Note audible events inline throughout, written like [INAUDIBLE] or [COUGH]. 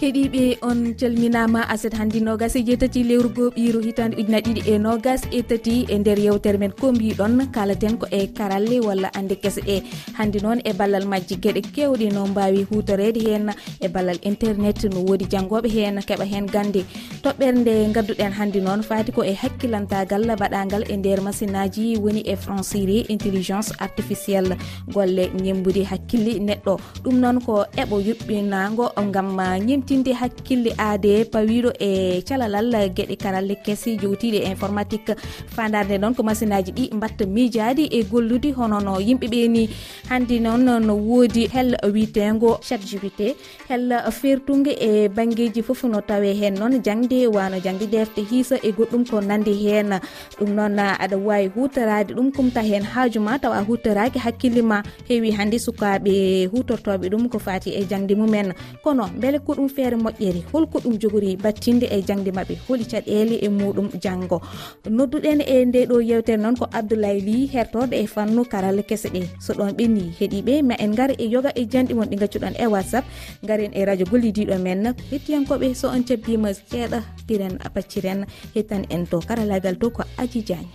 heeɗiɓe on calminama aset hannde nogas. E jeetati lewru goo hitande ujuna ɗiɗi e nogas e tati e nder yewtere men ko mbiɗon kalaten ko e karalle walla ande kese. Ɗe hannde noon e ballal majji gueɗe kewɗe no mbawi hutorede hen e ballal internet no woodi janggoɓe hen keeɓa hen gande. Toɓɓere nde gadduɗen hannde noon fati ko e hakkillantagal baɗagal e nder masinaji woni e franciri intelligence artificielle. Golle ñembudi hakkille neɗɗo. Ɗum noon ko eɓo yuɓɓinago gam ñim yewtinde hakkille aade pawiɗo e calalal gueɗe karalle kesi jowtiɗe informatique. Fandarde noon ko machine aji ɗi mbatta miijadi e gollude. Hono no yimɓe ni hande noon no woodi hel witego chat gpt hel fertugue e banggueji foof no tawe hen noon. Jangde wano jangde defte hiisa e goɗɗum ko nandi hen ɗum noon aɗa wawi hutorade ɗum kumta hen haajuma tawa hutoraki hakkille ma. Heewi hande sukaɓe hutortoɓe ɗum ko fati e jangde mumen. Kono beele ko ɗum feere moƴƴeri holko ɗum jogori battinde e jangde mabɓe holi caɗele e muɗum janggo nodduɗen e nde ɗo yewtere noon ko abdoulaye ly hertoɗo e fannu karalla kese ɗe. So ɗon ɓenni heeɗiɓe ma en gar e yoga e janɗi mon ɗi gaccuɗon e whatsapp garen e radio gollidiɗo men. Hettiyankoɓe so on cebbima seeɗa piren bacciren hettan en to karallagal to ko adji diagne.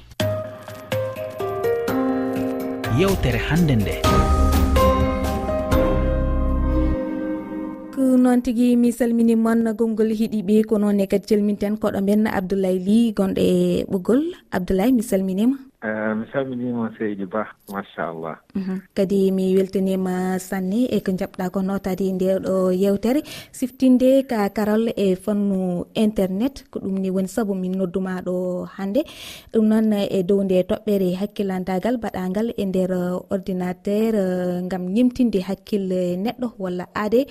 Yewtere hannde nde. ɗum noon tigui mi salmini moon gongol hiɗiɓe ko noonne kadi calminten koɗo men abdoulaye ly gonɗo e ɓoggol. Abdoulaye mi salminima. Eh, mi salminima seydi ba machallah. Mhm. Kadi mi weltanima sanne e ko jaɓɗa ko notadi e ndeɗo yewtere. Siftinde ka karol e fannu internet ko ɗum ni woni saabu min noddumaɗo hannde. Ɗum noon e dow nde toɓɓere hakkillantagal baɗagal e nder ordinateur gam ñemtinde hakkille neɗɗo walla aade.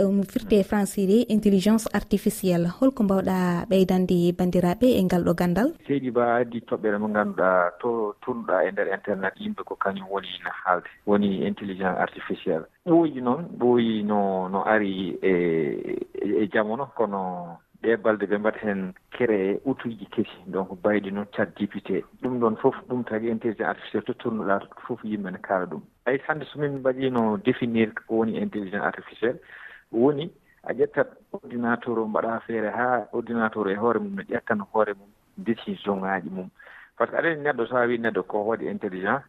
mo firte franciri intelligence artificielle. Holko mbawɗa ɓeydande bandiraɓe e ngal ɗo gandal? Seydi ba addi toɓɓere mo ganduɗa to tunɗa e nder internet yimɓe ko kañum woni no haalde woni intelligence artificielle. Ɓooyi noon ɓooyi no no ari e e jamono kono ɓe balde ɓe mbaɗa heen créé outuji kesi. Donc bayɗi noon cat dipité ɗum ɗon fof ɗum tagi intelligence artificielle to tournoɗa fof yimɓe ne kaala ɗum. Ayi hannde somin mbaɗino définir ko woni intelligence artificielle. woni a ƴettat ordinateur o mbaɗa feere haa ordinateur e hoore mum no ƴettan hoore mum décision ŋaaji mum. Par ce que aɗani neɗɗo so a wi neɗɗo ko waɗi intelligence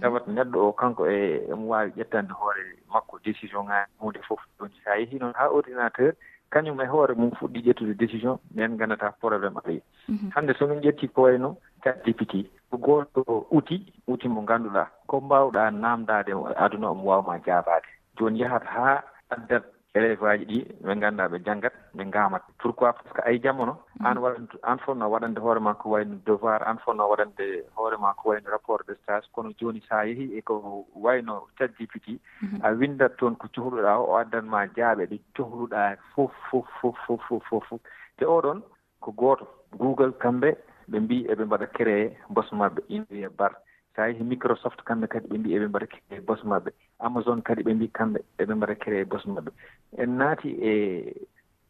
tawat neɗɗo o kanko e emo waawi ƴettande hoore makko décision ŋaaji hunde fof. Joni so a yehii noon haa ordinateur kañum e hoore mum fuɗɗi ƴettude décision nden ngannata probléme ari mhm. hannde so min ƴetti ko wayno cat dipiti ko gooto outil outil mo ngannduɗaa ko mbaawɗaa naamdaade aduna omo waawma jaabaade. Jooni yahat haa addat élève aji ɗi ɓe ngannduɗaa ɓe janngat ɓe ngaamat. Pourquoi? Par ce que ay jamono mm. an waɗant an fotno waɗande hoore ma ko wayno devoir an fotno waɗande hoore ma ko wayno rapport de stage. Kono jooni so a yehii e ko wayno chat gpt mm-hmm. a windat toon ko cohluɗaa o addanma jaaɓe ɗe cohluɗaa fof fof fof fof fof fof fof. Te oɗon ko gooto google kamɓe ɓe mbi eɓe mbaɗa créé bos maɓɓe india bar. so a yehi microsoft kamɓe kadi ɓe mbi eɓe mbaɗa créé e bos maɓɓe. Amazon kadi ɓe mbi kamɓe eɓe mbaɗa créé e bos maɓɓe. En naati e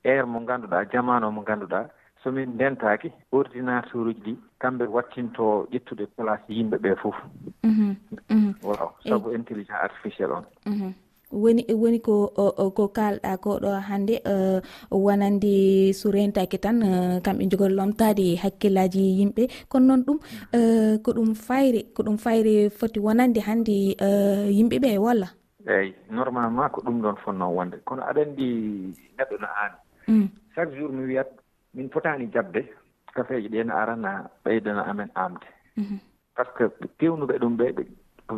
air mo ngannduɗaa jamanu o mo ngannduɗaa somin ndentaaki ordinateur uji ɗi kamɓe wattinto ƴettude place yimɓe ɓee fof. Mhm, mhm. Waw sabu eh. intelligent artificiel on. Mhm. woni woni ko ko kalɗa ko ɗo hannde e, wonande surentaki tan e, kamɓe jogori lomtade hakkillaji yimɓe. Kono noon ɗum e, ko ɗum fayre ko ɗum fayre foti wonande hannde yimɓe ɓe walla? Eeyi normalement ko ɗum ɗon fonnoo wonde. Kono aɗa anndi neɗɗo no aani. Mm. Chaque jour mi wiyat min fotaani jaɓde kafeeji ɗe no arana ɓeydana amen aamde. Mhm. Par ce que pewnuɓe ɗum ɓe ɓe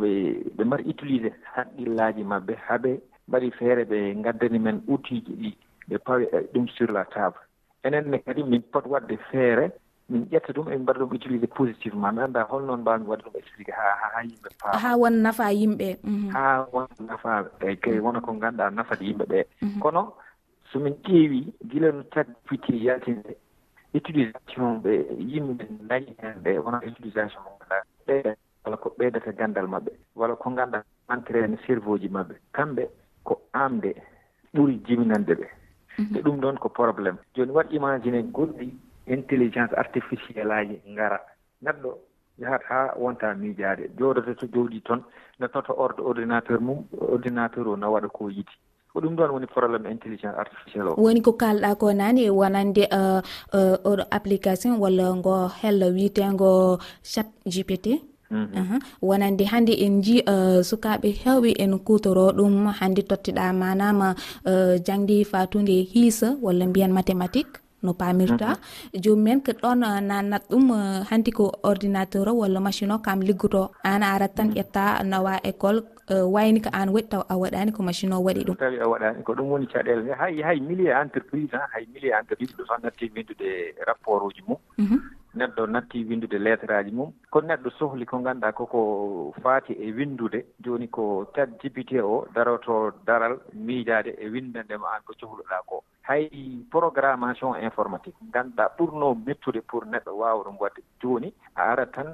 ɓe ɓe mbaɗi utilisé haqqillaaji maɓɓe haaɓe mbaɗi feere ɓe ngaddani men outiji ɗi ɓe pawi eh, ɗum sur la table. Enenne kadi min pot waɗde feere min ƴetta ɗum emin mbaɗa ɗum utilisé positivement mi annda holnoon mbawmi wadde ɗum expliqué ha ha yimɓe paa ha won nafa yimɓe mhm. ha won nafa eyi kay mm. wona ko ngannduɗa nafata yimɓe ɓe mhm. kono somin ƴeewi gila no tagpiti yaltinde utilisation ɓe yimɓe dañi hen ɓe wona utilisation ɓe walla ko ɓeydata ganndal maɓɓe walla ko ngannduɗa entraine cerveau e ji maɓɓe. Kamɓe ko aamde ɓuri jibinande ɓe. Mhm. Te ɗum ɗon ko probléme jooni waɗ imagine goɗɗi intelligence artificiel aji ngara. Neɗɗo yahat haa wonta miijaade. Jooɗoto to jowɗi toon ne toto orde ordinateur mum ordinateur o na waɗa ko yiti ko ɗum ɗon woni probléme intelligence artificiel o. Woni ko kalɗa ko nani e wonande oɗo uh, uh, application walla ngo hello wiitengo chat gpt Mhm. wonande hannde en ji uh, sukaɓe hewɓe en kutoro ɗum hannde tottiɗa manama eh, uh, jangdi fatude hiisa walla mbiyan mathématique no pamirta. Mhm. Jomumen ko ɗon eh, uh, nannat ɗum hanti ko ordinateur o walla machine o kam liggoto an arat tan mhm. ƴetta nawa école wayni ko an waɗi taw a waɗani ko machine o waɗi ɗum. Tawi a waɗani ko ɗum woni caɗele. Hay hay millier entreprise hay millier entreprise ɗo so natti windude rapport uji mum. neɗɗo natti windude lettre aji mum. Ko neɗɗo sohli ko ngannduɗaa koko faati e windude jooni ko chat gpt o daroto daral miijaade e windandema an ko cohluɗaa ko. Hay programmation informatique ngannduɗaa ɓurnoo mettude pour neɗɗo waawa ɗum waɗde jooni a arat tan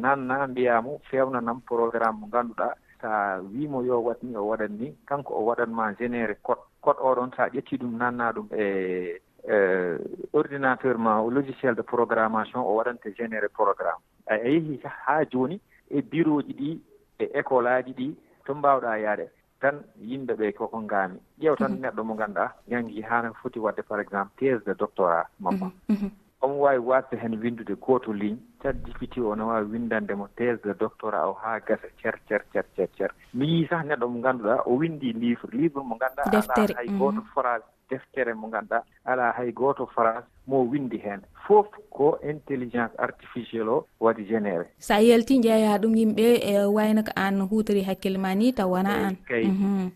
nanna mbiyamo feewnanam programme mo ngannduɗaa. So a wiimo yo wat ni o waɗat ni kanko o waɗatma généré code. Code oɗon so a ƴettii ɗum nanna ɗum e Eh, ordinateur ma logiciel de programmation o waɗante généré programme. A yehi haa jooni e bureau ji ɗi e école aji ɗi to mbawɗa yaade. Tan yimɓe ɓe koko ngaami. Ƴeew tan mhm. neɗɗo mo ngannduɗa ñangi haano foti wadde par exemple thèse de doctorat mamma. Mhm, mhm. Omo waawi wasde heen winndude gooto ligne. Cat jipiti o no waawi windande mo thèse de doctorat o haa gasa cer cer cer cer cer. Mi yii sah neɗɗo mo ngannduɗa o windi livre. Livre mo ngannduɗa ala hay gooto phrase. deftere mo ngannduɗaa alaa hay gooto france mo windi heen fof ko intelligence artificiel o waɗi généré. So a yalti jeeya ɗum yimɓe e wayno ko aan huutori hakkille ma ni taw wona aan kay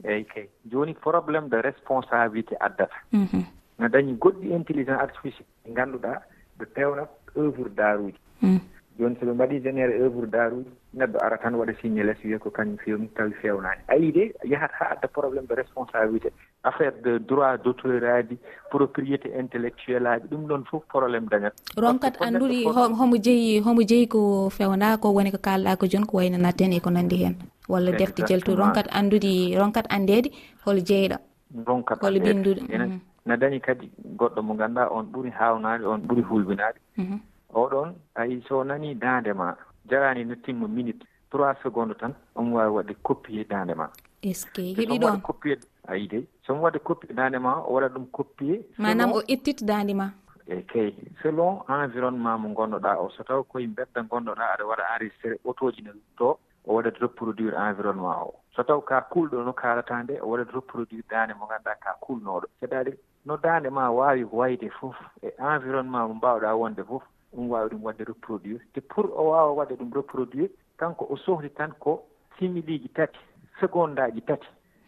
eyi kay. Mhm. Jooni probléme de responsabilité addata. Mhm. No dañi goɗɗi intelligence artificiel ɗi ngannduɗaa ɗo peewna œuvre daruji art mhm. joni soɓe mbaɗi génére œuvre d' neɗɗo ara tan waɗa signalés wiya ko kañum fewni tawi fewnani. Ayi de yahat ha adda probléme de responsabilité. Affaire de droit d' auteur aji propriété intellectuel aji ɗum ɗon fof probléme dañat ronkat anduɗi homo jeeyi homo jeeyi ko fewna ko woni ko kalɗa ko joni ko wayno natten e ko nandi hen walla defte jeltu ronkat anndudi ronkat andede hol jeeyɗo ronkat hol binduɗo ne dañi kadi goɗɗo mo ganduɗa on ɓuuri hawnade on ɓuuri hulbinade mhm. oɗon ayi so nani dande ma jarani no timma minute trois seconde tan omo wawi wadde coppi e dande ma. Eske heɓi ɗon? coppi e- ayi dey somo wadde coppi e dande ma o waɗa ɗum coppi e manam o ittita dande ma. Eyi kay selon environnement mo gonnoɗa o so taw koye bedda gonnoɗa aɗa waɗa enregistré auto ji ne to o waɗat reproduire environnement o. So taw ka kulɗo no kalata nde o waɗat reproduire dande mo ganduɗa ka kulnoɗo. C' est à dire no dande ma wawi wayde fof e environnement mo mbawɗa wonde fof ɗum wawi ɗum wadde reproduire. Te pour o wawa wadde ɗum reproduire kanko o sohli tan ko similiji tati seconde aji tati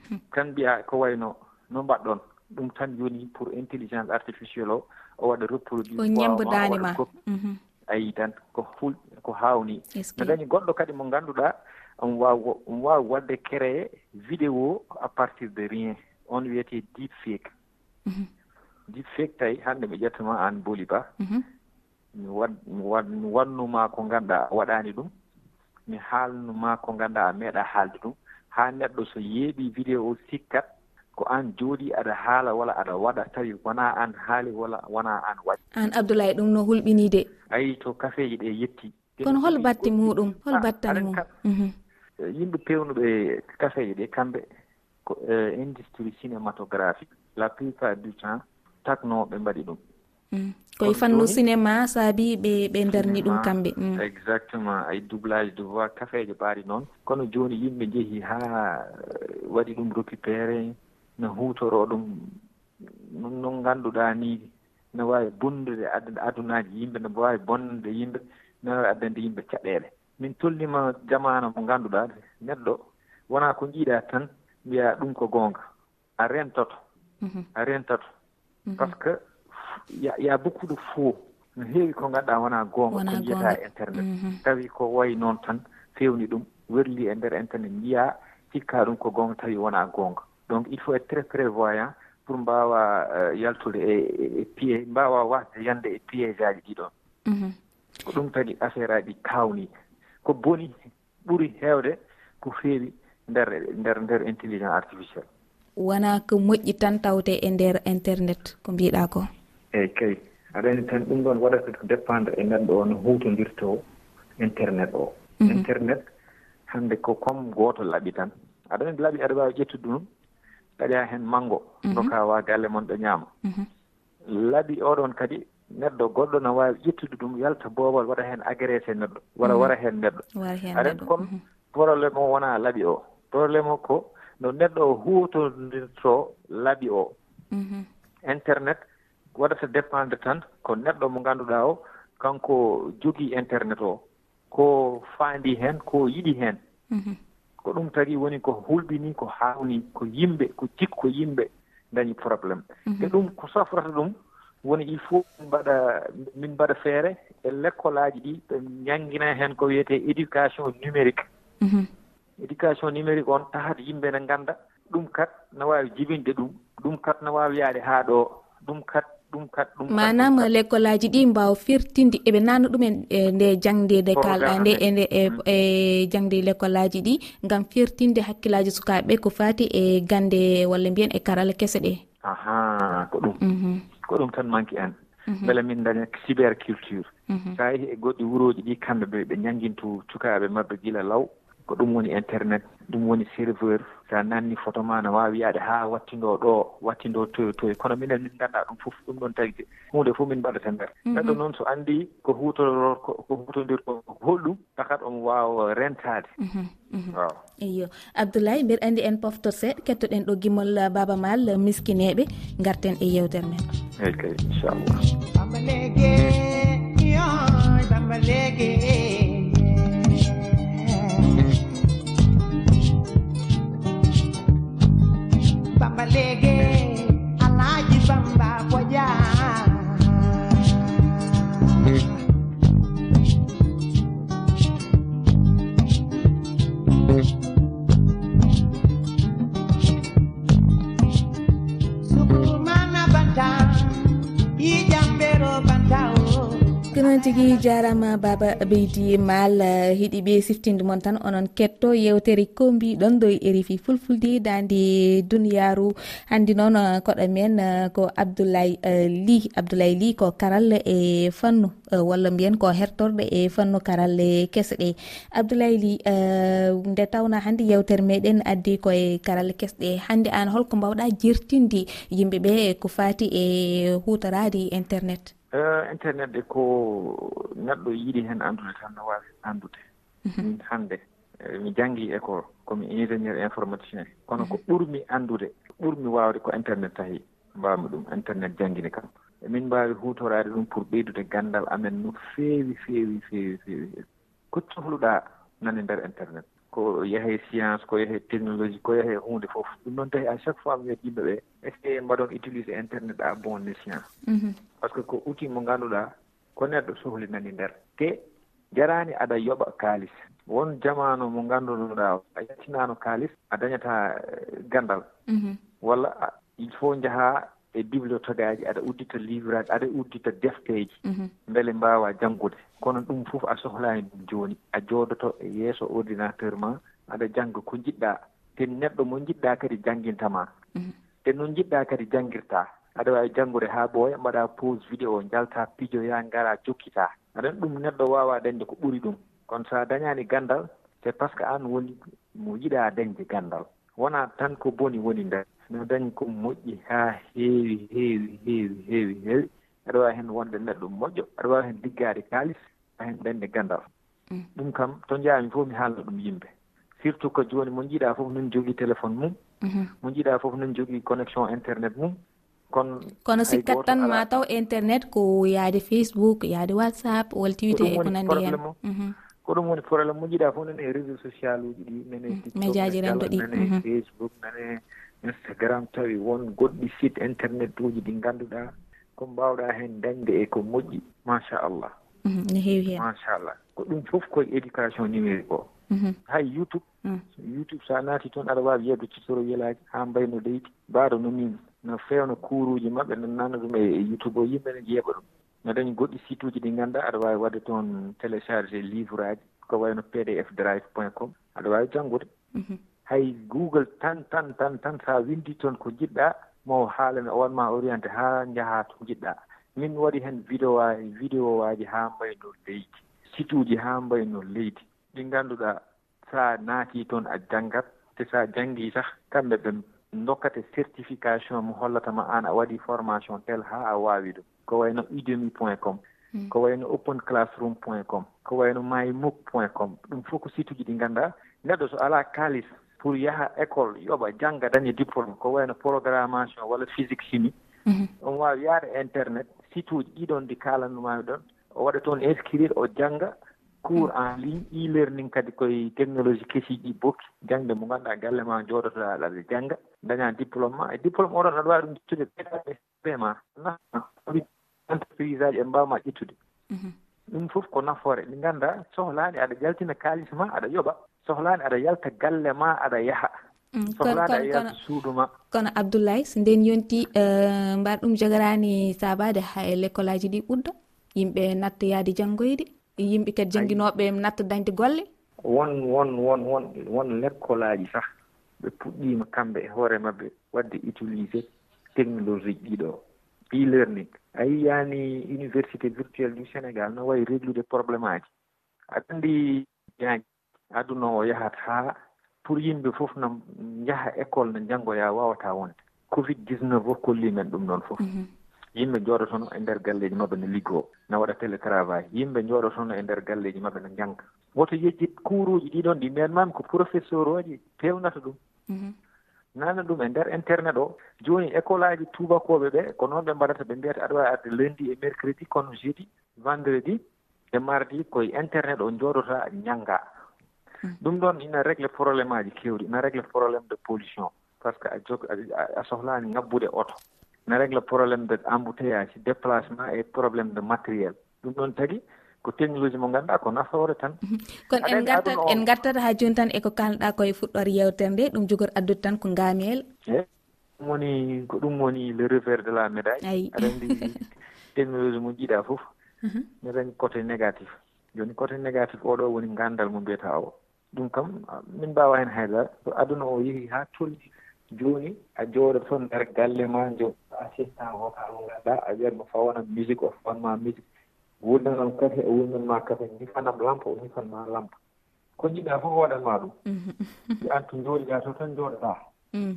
hmm. tan mbiya ko wayno no mbaɗɗon. Ɗum tan joni pour intelligence artificiel o o waɗa reproduire. O ñembdaani ma. Mhm. a yii tan ko ful ko hawni. No dañi goɗɗo kadi mo ngannduɗaa omo waawi omo wawi wadde créé vidéo à partir de rien. On wiyete deep fake mhm. deep fake tawi hannde mi ƴettama an boli ba mhm. mi wad mi wad mi wannuma ko ngannduɗa a waɗaani ɗum mi haalnuma ko ngannduɗa a meeɗa haalde ɗum. Haa neɗɗo so yeeɓi vidéo o sikkat ko aan jooɗi aɗa haala walla aɗa waɗa tawi wona aan haali walla wona aan waɗi. Aan abdoulaye ɗum no hulɓinii de ayi to kafeeji ɗe yetti. Kono hol batte muɗum hol ah, battani mum. Mhm. Eh, yimɓe pewnuɓe kafeeji ɗe kamɓe ko eh, industrie cinématographique la plupart du temps taknoɓe mbaɗi ɗum. Mm. koye fannu cinéma saabi ɓe ɓe darni ɗum kamɓe. Mm. Exactement. Ay doublage de voix kafeejo ɓaari noon. Kono joni yimɓe jeehi ha eh, waɗi ɗum récupéré no hutoro ɗum no ngannduɗaa ni no waawi bondude adunaji yimɓe no waawi bonnude yimɓe no waawi addande yimɓe caɗeele. Min tolnima jamaana mo ngannduɗaa neɗɗo wonaa ko njiiɗaa tan mbiya ɗum ko goonga. A reentoto. Mhm. A reentoto. Mhm. Par ce que ya beaucoup de faux no heewi ko ngannduɗaa wonaa goonga ko jiyataa e internet. Mm-hmm. Tawi ko wayi noon tan fewni ɗum werli e ndeer internet mbiyaa hikkaa ɗum ko goonga tawi wonaa goonga. Donc il faut être très prévoyant pour mbawa euh, yaltude e pié mbawa wasde yande e piége aji ɗiɗon ko ɗum tagi affaire aji kawni ko boni ɓuuri heewde ko feewi nder nder nder intelligence artificielle. Wona ko moƴƴi tan tawte e nder internet ko mbiɗa ko? eyyi kay. Aɗa andi tan ɗum ɗon waɗata ko dépendre e neɗɗo o no huutondirtoo internet o internet hannde ko comme gooto laɓi tan. Aɗa andi laaɓi aɗa waawi ƴettude ɗum ɗaɗa heen manngo. Dokaa galle mon ɗo ñaama. Laaɓi oɗon kadi neɗɗo goɗɗo no waawi ƴettude ɗum yalta boobal waɗa heen agressé neɗɗo wara wara heen neɗɗo. Aɗa anndi probléme o wonaa laɓi o probléme o ko no neɗɗo o huutondirtoo laɓi o internet waɗata dépendre tan ko neɗɗo mo ngannduɗaa o kanko jogii internet o ko faandi heen ko yiɗi heen. Mhm. Ko ɗum tagi woni ko hulɓinii ko haawnii ko yimɓe ko jikko yimɓe dañi probléme mhm. e ɗum ko safrata ɗum woni il faut min mbaɗa min mbaɗa feere e l'école aji ɗi ɓe ñanngina heen ko wiyetee éducation numérique. Mhm. Éducation numérique on tahat yimɓe ne ngannda. Ɗum kat ne waawi jibinde ɗum ɗum kat ne waawi yaade haa ɗo ɗum kat ɗum kat ɗum manam lekkol aji ɗi mbawa firtinde eɓe nanna ɗumen e, nde jangdede kalɗa nde e nde e, mm. e jangde lekkol aji ɗi gam firtinde hakkillaji sukaɓeɓe ko fati e gande walla mbiyen e karalla kese ɗe. Aha ko ɗum. Mhm. Ko ɗum tan manque en. Mhm. Beele min daña cyber culture mhm. sa yeehi e goɗɗi wuroji ɗi kamɓe ɓe ɓe ñangintu cukaɓe mabɓe gila law. ko ɗum woni internet ɗum woni serveur. Sa nanni photo ma no wawi yaade ha wattindo ɗo wattindo toyo toyo kono minen min ganda ɗum foof ɗum ɗon tagui hunde fof min mbaɗata nder. Mhm. Neɗɗo noon so andi ko hutoror ko hutodirko holɗum takat omo wawa rentade mhm, mhm. waw eyo abdoulaye mbeɗa andi en poftor seeɗa kettoɗen ɗo gimol uh, baba mal uh, miskineɓe garten e yewtere men. Eyyi kay inchallah. jarama baba beydi mal heeɗiɓe eh, siftinde moon tan onon ketto yewtere kombiɗon ɗo e rifi fulfulde dande duniyaru handi noon eh, koɗo men eh, ko abdoulaye ly abdoulaye ly ko karal e fannu walla mbiyen ko hertorɗo e fannu karalle kese ɗe abdoulaye ly nde tawna hande yewtere meɗen addi koye karalle kesɗe. Hande an holko mbawɗa jertinde yimɓeɓe ko fati e hutorade internet. Eh, internet de ko neɗɗo yiɗi heen anndude tan no waawi anndude mhm. min hannde eh, mi janngi école komi ingénieur informaticien. Kono ko mhm. ɓurmi anndude ɓurmi waawde ko internet tahi mbaawmi ɗum internet janngini kam. Emin mbaawi huutoraade ɗum pour ɓeydude ganndal amen no feewi feewi feewi feewi. Ko cohluɗaa nani ndeer internet. ko yeehe science ko yeehe technologie ko yeehe hunde fof. Ɗum noon tawi à chaque fois mi wiyat yimɓe ɓe essaye mbaɗon utilisé internet à bon escient mhm. par ce que ko outil mo ngannduɗaa ko neɗɗo sohlinani nder. Te jarani aɗa yoɓa kaalis. Won jamanu mo ngannduɗaa a yattinaano kaalis a dañataa eh, ganndal mhm. walla il faut njahaa e bibliotoque aji aɗa uddita livre aji aɗa uddita defteji. Mhm. Beele mbawa janggude kono ɗum fof a sohlani ɗum joni a joodoto e yeeso ordinateur ma aɗa jangga ko jiɗɗa te neɗɗo mo jiɗɗa kadi jangguintama mhm. te noon jiɗɗa kadi jangguirta aɗa wawi janggude ha ɓooya mbaɗa pose vidéo jalta pijoya gara jokkita. Aɗan ɗum neɗɗo wawa dañde ko ɓuuri ɗum. Kono sa dañani gandal te par ce que an woni mo yiɗa dañde gandal. Wona tan ko boni woni nder. no dañi ko moƴƴi haa heewi heewi heewi heewi heewi. Aɗa waawi heen wonde neɗɗo moƴƴo aɗa waawi heen liggaade kaalis a heen dañde ganndal mm. ɗum kam to njaami fof mi haalna ɗum yimɓe. Surtout ko jooni mo njiɗaa fof noon jogii téléphone mum. Mhm. Mo njiɗaa fof noon jogii connexion internet mum. Kono kono sikkat tan ma taw internet ko yaade facebook yaade whatsapp walla twitter e ko nanndi heen mhm. ko ɗum woni probléme mo. Njiɗaa fof nane e réseau social uji ɗi nane mm. média ji renndo ɗi nane facebook nane instagram tawi won goɗɗi site internet uji ɗi ngannduɗaa ko mbawɗa heen dañde e ko moƴƴi machallah. Mhm, no heewi heen machallah. Ko ɗum fof koye éducation numérique o. Mhm. Hay youtube mm. youtube so a naati toon aɗa waawi yiyde tutoro yelaaji haa mbayno leydi. Mbaaɗo no min no feewno kuuruuji maɓɓe no nanna ɗum e youtube o yimɓe ne jeeɓa ɗum. No dañi goɗɗi site uji ɗi ngannduɗaa aɗa waawi waɗde toon téléchargé livre aji ko wayno pdf drive point com. Aɗa waawi janngude. Mhm. hay google tan tan tan tan so a windi toon ko jiɗɗa mo haalane o wanma orienté haa njahaa to jiɗɗa min waɗi heen vidéo waaji vidéo waaji haa mbayno leydi site uji haa mbayno leydi. Ɗi ngannduɗaa sa naati toon a janngat te sa a janngii sah kamɓe ɓe dokkate certification mo hollatama aan a waɗi formation tel haa a waawi ɗum. Ko wayno udemi point com hmm. ko wayno open classroom point com ko wayno no point com. Ɗum fof ko site uji ɗi ngannduɗaa neɗɗo so alaa kaalis pour yaha école yoɓa jannga daña diplôme ko wayno programmation walla physique chimie. Mhm. On waawi yaade internet site uji ɗiɗon ɗi kaalanmami ɗon. O waɗa toon inscrire o jannga cours mhm. en ligne e learning kadi koye technologie kesi ɗi bokki. Jangde mo ngannduɗaa galle ma jooɗotoɗa aɗa jannga daña diplôme ma e diplôme oɗon aɗa waawi ɗum ittude ma entreprise aji en mbawma ƴettude. Mhm. Ɗum fof ko nafoore. Ɗi ngannda sohlaani aɗa jaltina kaalis ma aɗa yoɓa. sohlaani aɗa yalta galle ma aɗa yaha. Mm, sohlaani aɗa yalta suudu ma. kono abdoulaye so nden yonti eh, mbaɗa ɗum jogorani sabade ha e l' école aji ɗi ɓurda yimɓe natta yaade janngoyde yimɓe kadi jannginoɓe natta dañde golle? Won won won won won l' école aji sah ɓe puɗɗima kamɓe e hoore maɓɓe wadde utilisé technologie ɗiɗo e learning a yiyani université virtuelle du sénégal no wayi réglude probléme aji. Aɗa anndi ñaañi aduna o yahat haa pour yimɓe fof no njaha école no janngoya wawata wonde. Covid 19 fof kolli men ɗum ɗon fof. Mhm. Yimɓe jooɗotono e ndeer galleji maɓɓe no liggoo no waɗa télétravail. Yimɓe jooɗotono e ndeer galleji maɓɓe no jannga. Woto yejjit kuuruuji ɗiɗon ɗi meenmaami ko professeur oji pewnata ɗum. Mhm. Nana ɗum e ndeer internet o. Jooni école aji tubakoɓe ɓe ko noon ɓe mbaɗata ɓe mbiyata aɗa wawi arde lundi e mercredi kono jeudi vendredi e mardi koye internet o jooɗota janngaa Mm. ɗum ɗon ina régle probléme aji kewɗi ina régle probléme de pollution par ce que a jog a sohlani ngabbude oto. Ina régle probléme de embouteillage déplacement et probléme de matériel. Ɗum ɗon tagi ko technologie mo ganduɗa ko nafoore tan. [LAUGHS] Kono en gartat en gartata ha joni tan eko kalɗa koye fuɗɗore yewtere nde ɗum jogori addude tan ko ngamiyel eyi ɗum woni ko ɗum woni le revers de la médaille. Ayi. Aɗa andi [LAUGHS] technologie mo jiiɗa foof mbiɗa mhm. dañi côté négatif. Joni côté négatif oɗo woni gandal mo mbiyata o ɗum kam min mbawa heen haydara. So aduna o yehi ha tolni joni a jooɗo toon nder galle ma jo assistant vocal mo ganduɗa a wiyatmo fawana musique o fawanma musique wurdanam kafe o wurdanma kafe jifanam lampa o jifanma lampa ko jiɗɗa fof waɗanma ɗum. Mhm. Yo an to jooɗiɗa to tan jooɗoɗa mm.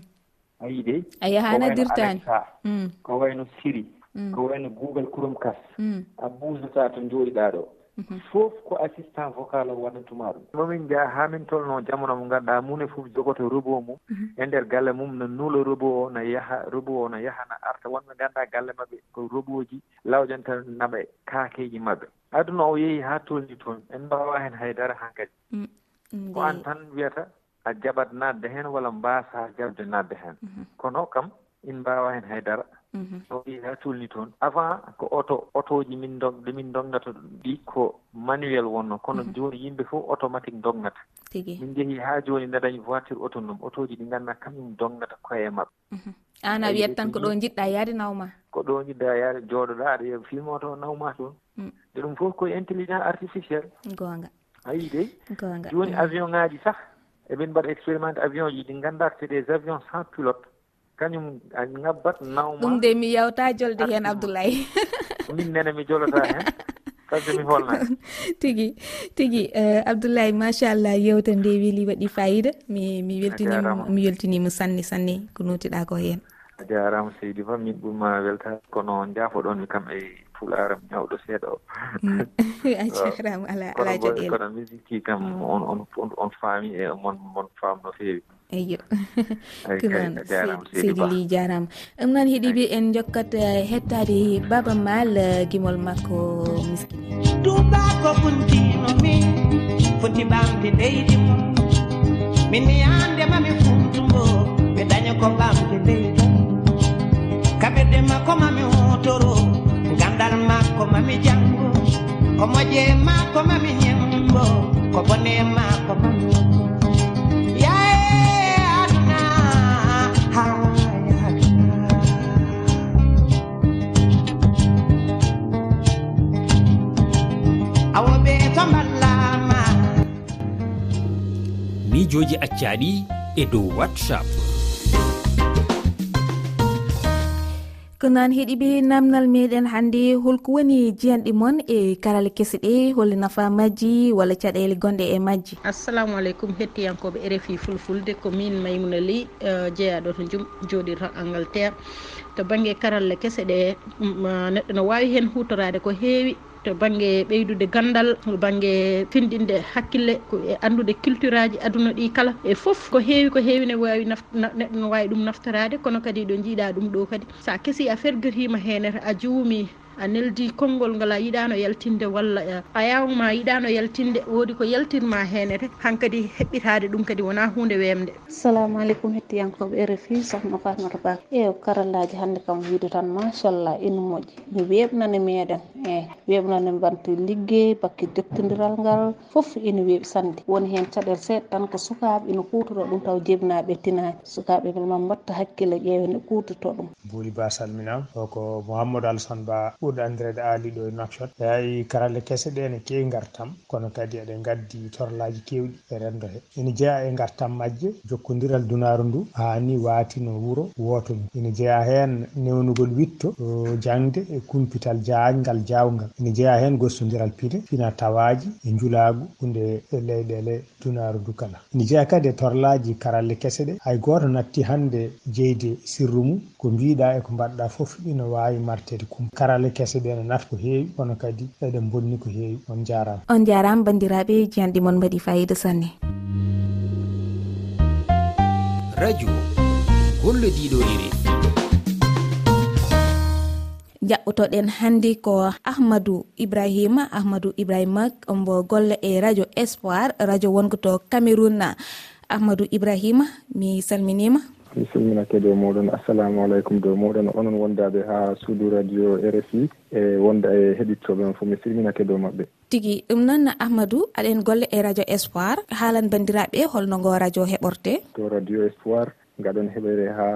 a yii de a yahana dirtani mm. ko wayno siri mm. ko wayno google kurom kas a buusata to jooɗiɗa ɗo. Mhm. fof ko assistant vocal o waɗantuma ɗum. Momin jaa haa min tolno jamono mo ngannduɗaa mune fof jogoto robot mum. Mhm. E ndeer galle mum no nuula robot o no yaha robot o no yaha no arta. Wonɓe ngannduɗaa galle maɓɓe ko robot ji lawƴanta naɓe kaakeji maɓɓe. Aduna o yeehi haa tolni toon en mbawa heen haydara han kadi mm, ko an tan wiyata a jaɓat naatde heen walla mbasa jaɓde naatde heen mhm. kono kam in mbawa heen haydara ɗoɗi ha tolni toon. Avant ko auto autoji min dog ɗe min dognata ɗi ko manuel wonno. Kono mhm. joni yimɓe fof automatique dognata min jehi ha joni nde dañi voiture autonome. Autoji ɗi ganduɗa kañum dognata koye mabɓe mhm. an ah, a wiyat tan ko ɗo jiɗɗa yaade nawma? Ko ɗo jiɗɗa yaade jooɗoɗa aɗa yiya filme to nawma toon. Nde ɗum fof koye intelligence artificiel gonga ayi dey gonga joni mm. avion ŋaji sah eɓen mbaɗa expérimenté avion ji ɗi ganduɗa ko c'est des avions sans pilote. kañum a ngabbat nawma. Ɗum de mi yawta jolde heen abdoulaye. Min nene mi jolata heen kamde mi holna [LAUGHS] tigui tigui eh, abdoulaye machallah yewte nde weeli waɗi fayida. Mi mi weltinima mi weltinima sanne sanne ko notiɗa ko heen a jarama seydi ba min ɓurma weltade kono jaafoɗon mi kam e pularam ñawɗo seeɗa o. Mm. [LAUGHS] [LAUGHS] A jarama ala ala joɗel kono musique kam mm. on on on faami e mon mon faam no feewi. eyo tuman seydi ly jarama ɗum noon heeɗiɓe en jokkat eh, hettade baba mal eh, gimol makko miskine tubako kuntino min foti ɓamde leydi mum. Min yandemami funtumo mi daña ko ɓamde leydi kaɓe ɗema mami hotoro gandal makko mami jango ko moƴe makko mami ñembo ko bone makko mami messaji accaɗi e dow whatsapp. Ko noon heeɗiɓe namdal meɗen hannde holko woni jiyanɗe moon e karale keseɗe hol nafa majji walla caɗele gonɗe e majji. Assalamu aleykum hettiyankoɓe rfi fulfulde ko min maymouna ly e, jeeyaɗo to jum joɗirta angleterre to banggue karalle kese ɗe neɗɗo no wawi hen hutorade ko heewi to banggue ɓeydude gandal to banggue findinde hakkille e andude culture aji aduna ɗi kala. E foof ko heewi ko heewi ne wawi neɗɗo ne wawi ɗum naftorade kono kadi ɗo jiiɗa ɗum ɗo kadi. Sa keesi a guertima henna a juumi a neldi konngol ngal a yiɗano yaltinde walla a yawma yiɗano yaltinde woodi ko yaltinma henete hankkadi heɓɓitade ɗum kadi wona hunde wemde assalamu aleykum hettiyankoɓe rfi sohna fatmata ba e karallaji hannde kam wiide tan machallah ina moƴƴi. Mi weɓnani meɗen eyyi weɓnani bante liggey bakke jottodiral ngal foof ina weeɓi sande woni hen caɗele seeɗa tan ko sukaɓe ina kutoro ɗum taw jibinaɓe tinani sukaɓe ma mbatta hakkille ƴeewe ne kutoto ɗum. Booli ba salminama o ko mouhamadou alassane ba. ɓurɗo andirede aali ɗo e nokshot ɓe karalle kese ɗe ne kewi gartam kono kadi eɗen gaddi torlaji kewɗi e rendo he ene jeeya e gartam majje jokkodiral dunaru ndu hani watino wuuro wotomi ene jeeya hen newnugol witto jangde e kumpital jaajgal jawgal ene jeeya hen gossodiral pine fina tawaji e julagu hunde e leyɗele dunaru ndu kala. Ene jeeya kadi e torlaji karalle kese ɗe. Hay goto natti hande jeyde sirru mum ko mbiɗa e ko mbaɗɗa foof ina wawi martede kum karalle ɗe kese ɗe ene nafi ko heewi kono kadi eɗen bonni ko heewi on jarama on jarama bandiraɓe jiyanɗe moon mbaɗi fayida sanne. Radio gollodiɗo riri jaɓɓotoɗen hannde ko ahmadou ibrahima ahmadou ibrahima ombo golle e radio espoir radio wonko to cameroun. Ahmadou ibrahima mi salminima mi salminake dow moɗon. Assalamu aleykum dow moɗon. Onon wondaɓe ha suudu radio rfi e wonda e heɗittoɓe on fof mi salminake dow mabɓe tigui ɗum noon ahmadou aɗen golle e radio espoir. Haalan bandiraɓe holno ngo radio heɓorte to radio espoir gaɗon heɓere ha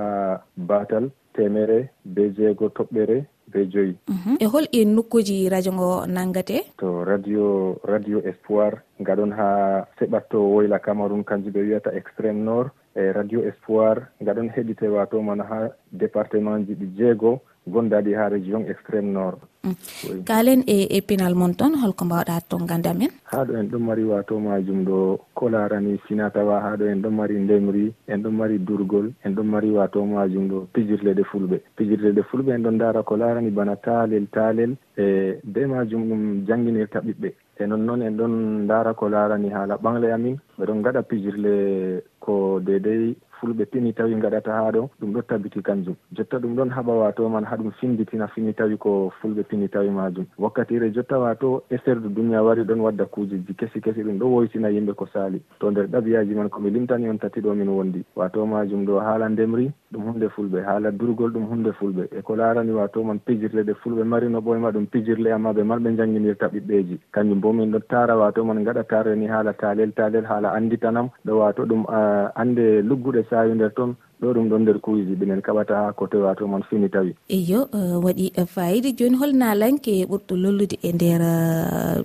batal temere be jeego toɓɓere be joyi. Mhm. E hol i nokkuji radio ngo nangate? To radio radio espoir gaɗon ha seɓatto woyla cameron kanjum ɓe wiyata extrême nord. e radio :fra espoir :fra gaɗon heeɗitoya toon mana ha département :fra ji ɗi jeegom gondaɗi ha région extrême nord. Mm. Kaalen e e pinal mon toon holko mbawɗa ton ganda men ha ɗo en ɗon mari wato majum ɗo kolarani sinatawa ha ɗo en ɗon mari ndemri en ɗon mari durgol en ɗon mari wato majum ɗo pijirle ɗe fulɓe. Pijirle ɗe fulɓe en ɗon dara ko larani bana taalel taalel e be majum ɗum jangguinirta ɓiɓɓe. E nonnoon en ɗon dara ko larani haala ɓangle amin ɓeɗon gaɗa pijirle ko dedei fulɓe pini tawi gaɗata ha ɗo ɗum ɗo tabiti kanjum. Jotta ɗum ɗon haɓa wato man haɗum finditina fini tawi ko fulɓe pini tawi majum. Wakkatire jotta wato eserdu duniya wari ɗon wadda kujeji kesi kesi ɗum ɗo woytina yimɓe ko sali to nder ɗabiyaji man komi limtani on tati ɗo min wondi. Wato majum ɗo haala ndemri ɗum hunde fulɓe haala durgol ɗum hunde fulɓe. E ko larani wato man pijirle ɗe fulɓe marino ɓoyma ɗum pijirle amma ɓe marɓe jangginirta ɓiɓɓeji. Kanjum bo min ɗon tara wato man gaɗa tarani haala talel talel haala anditanam ɗo wato ɗum ande lugguɗe sawi nder toon ɗo ɗum ɗon nder kuuji minen kaɓata ko tewatu mon fini tawi. Eyo e, waɗi e, fayida joni hol nalanke e ɓurɗo lollude e nder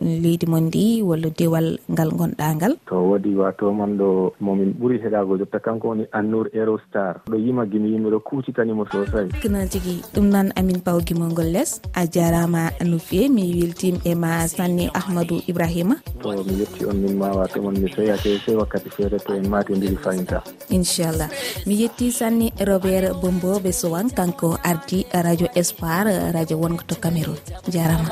leydi mon ndi walla dewal ngal gonɗa ngal? To waɗi wato mon ɗo momin ɓuuri heɗago jotta kanko woni annour aérostar ɗo yima guimi yimɓe ɗo kuucitanimo sosai kono tigui ɗum noon amin paw gimol ngol less a jarama no fewi mi weltim e ma sanni ahmadou ibrahima. To mi yetti on min ma wato mon mi seyake sey wakkati feere to en matidiri fayinta. Inchallah. Mi yetti sanni robert bombo ɓe sowan kanko ardi radio espoir radio wongo to cameron jarama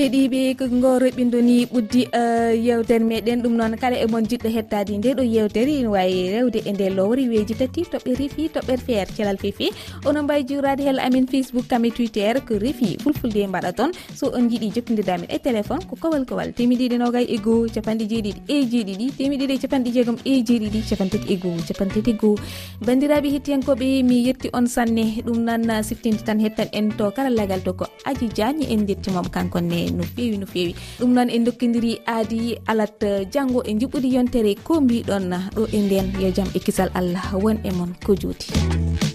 heeɗiɓe ngo reɓɓindoni ɓuddi e, yewtere meɗen. Ɗum noon kala e mon jiɗɗo hettade nde ɗo yewtere ene wawi rewde e nde lowre weji tati toɓɓe reefi toɓɓere feere calal fefi onon mbawi jurade hel amin facebook kam e twitter ko reefi fulfulde mbaɗa toon. So on jiiɗi jokkodidamin e téléphone ko kowal kowal temedɗiɗi nogay e goho capanɗe jeeɗiɗi e jeeɗiɗi temedɗiɗi e capanɗe jeegom e jeeɗiɗi capantati e goho capantati e goho bandiraɓe hettiyankoɓe mi yetti on sanne. Ɗum noon siftinde tan hettan en to karallagal to ko aji diagne en jettimamo kankonne no fewi no fewi. Ɗum noon en dokkidiri aadi alat eh, janggo e jiɓɓudi yontere ko mbiɗon ɗo e nden yo jaam e kisal allah won e moon ko jooti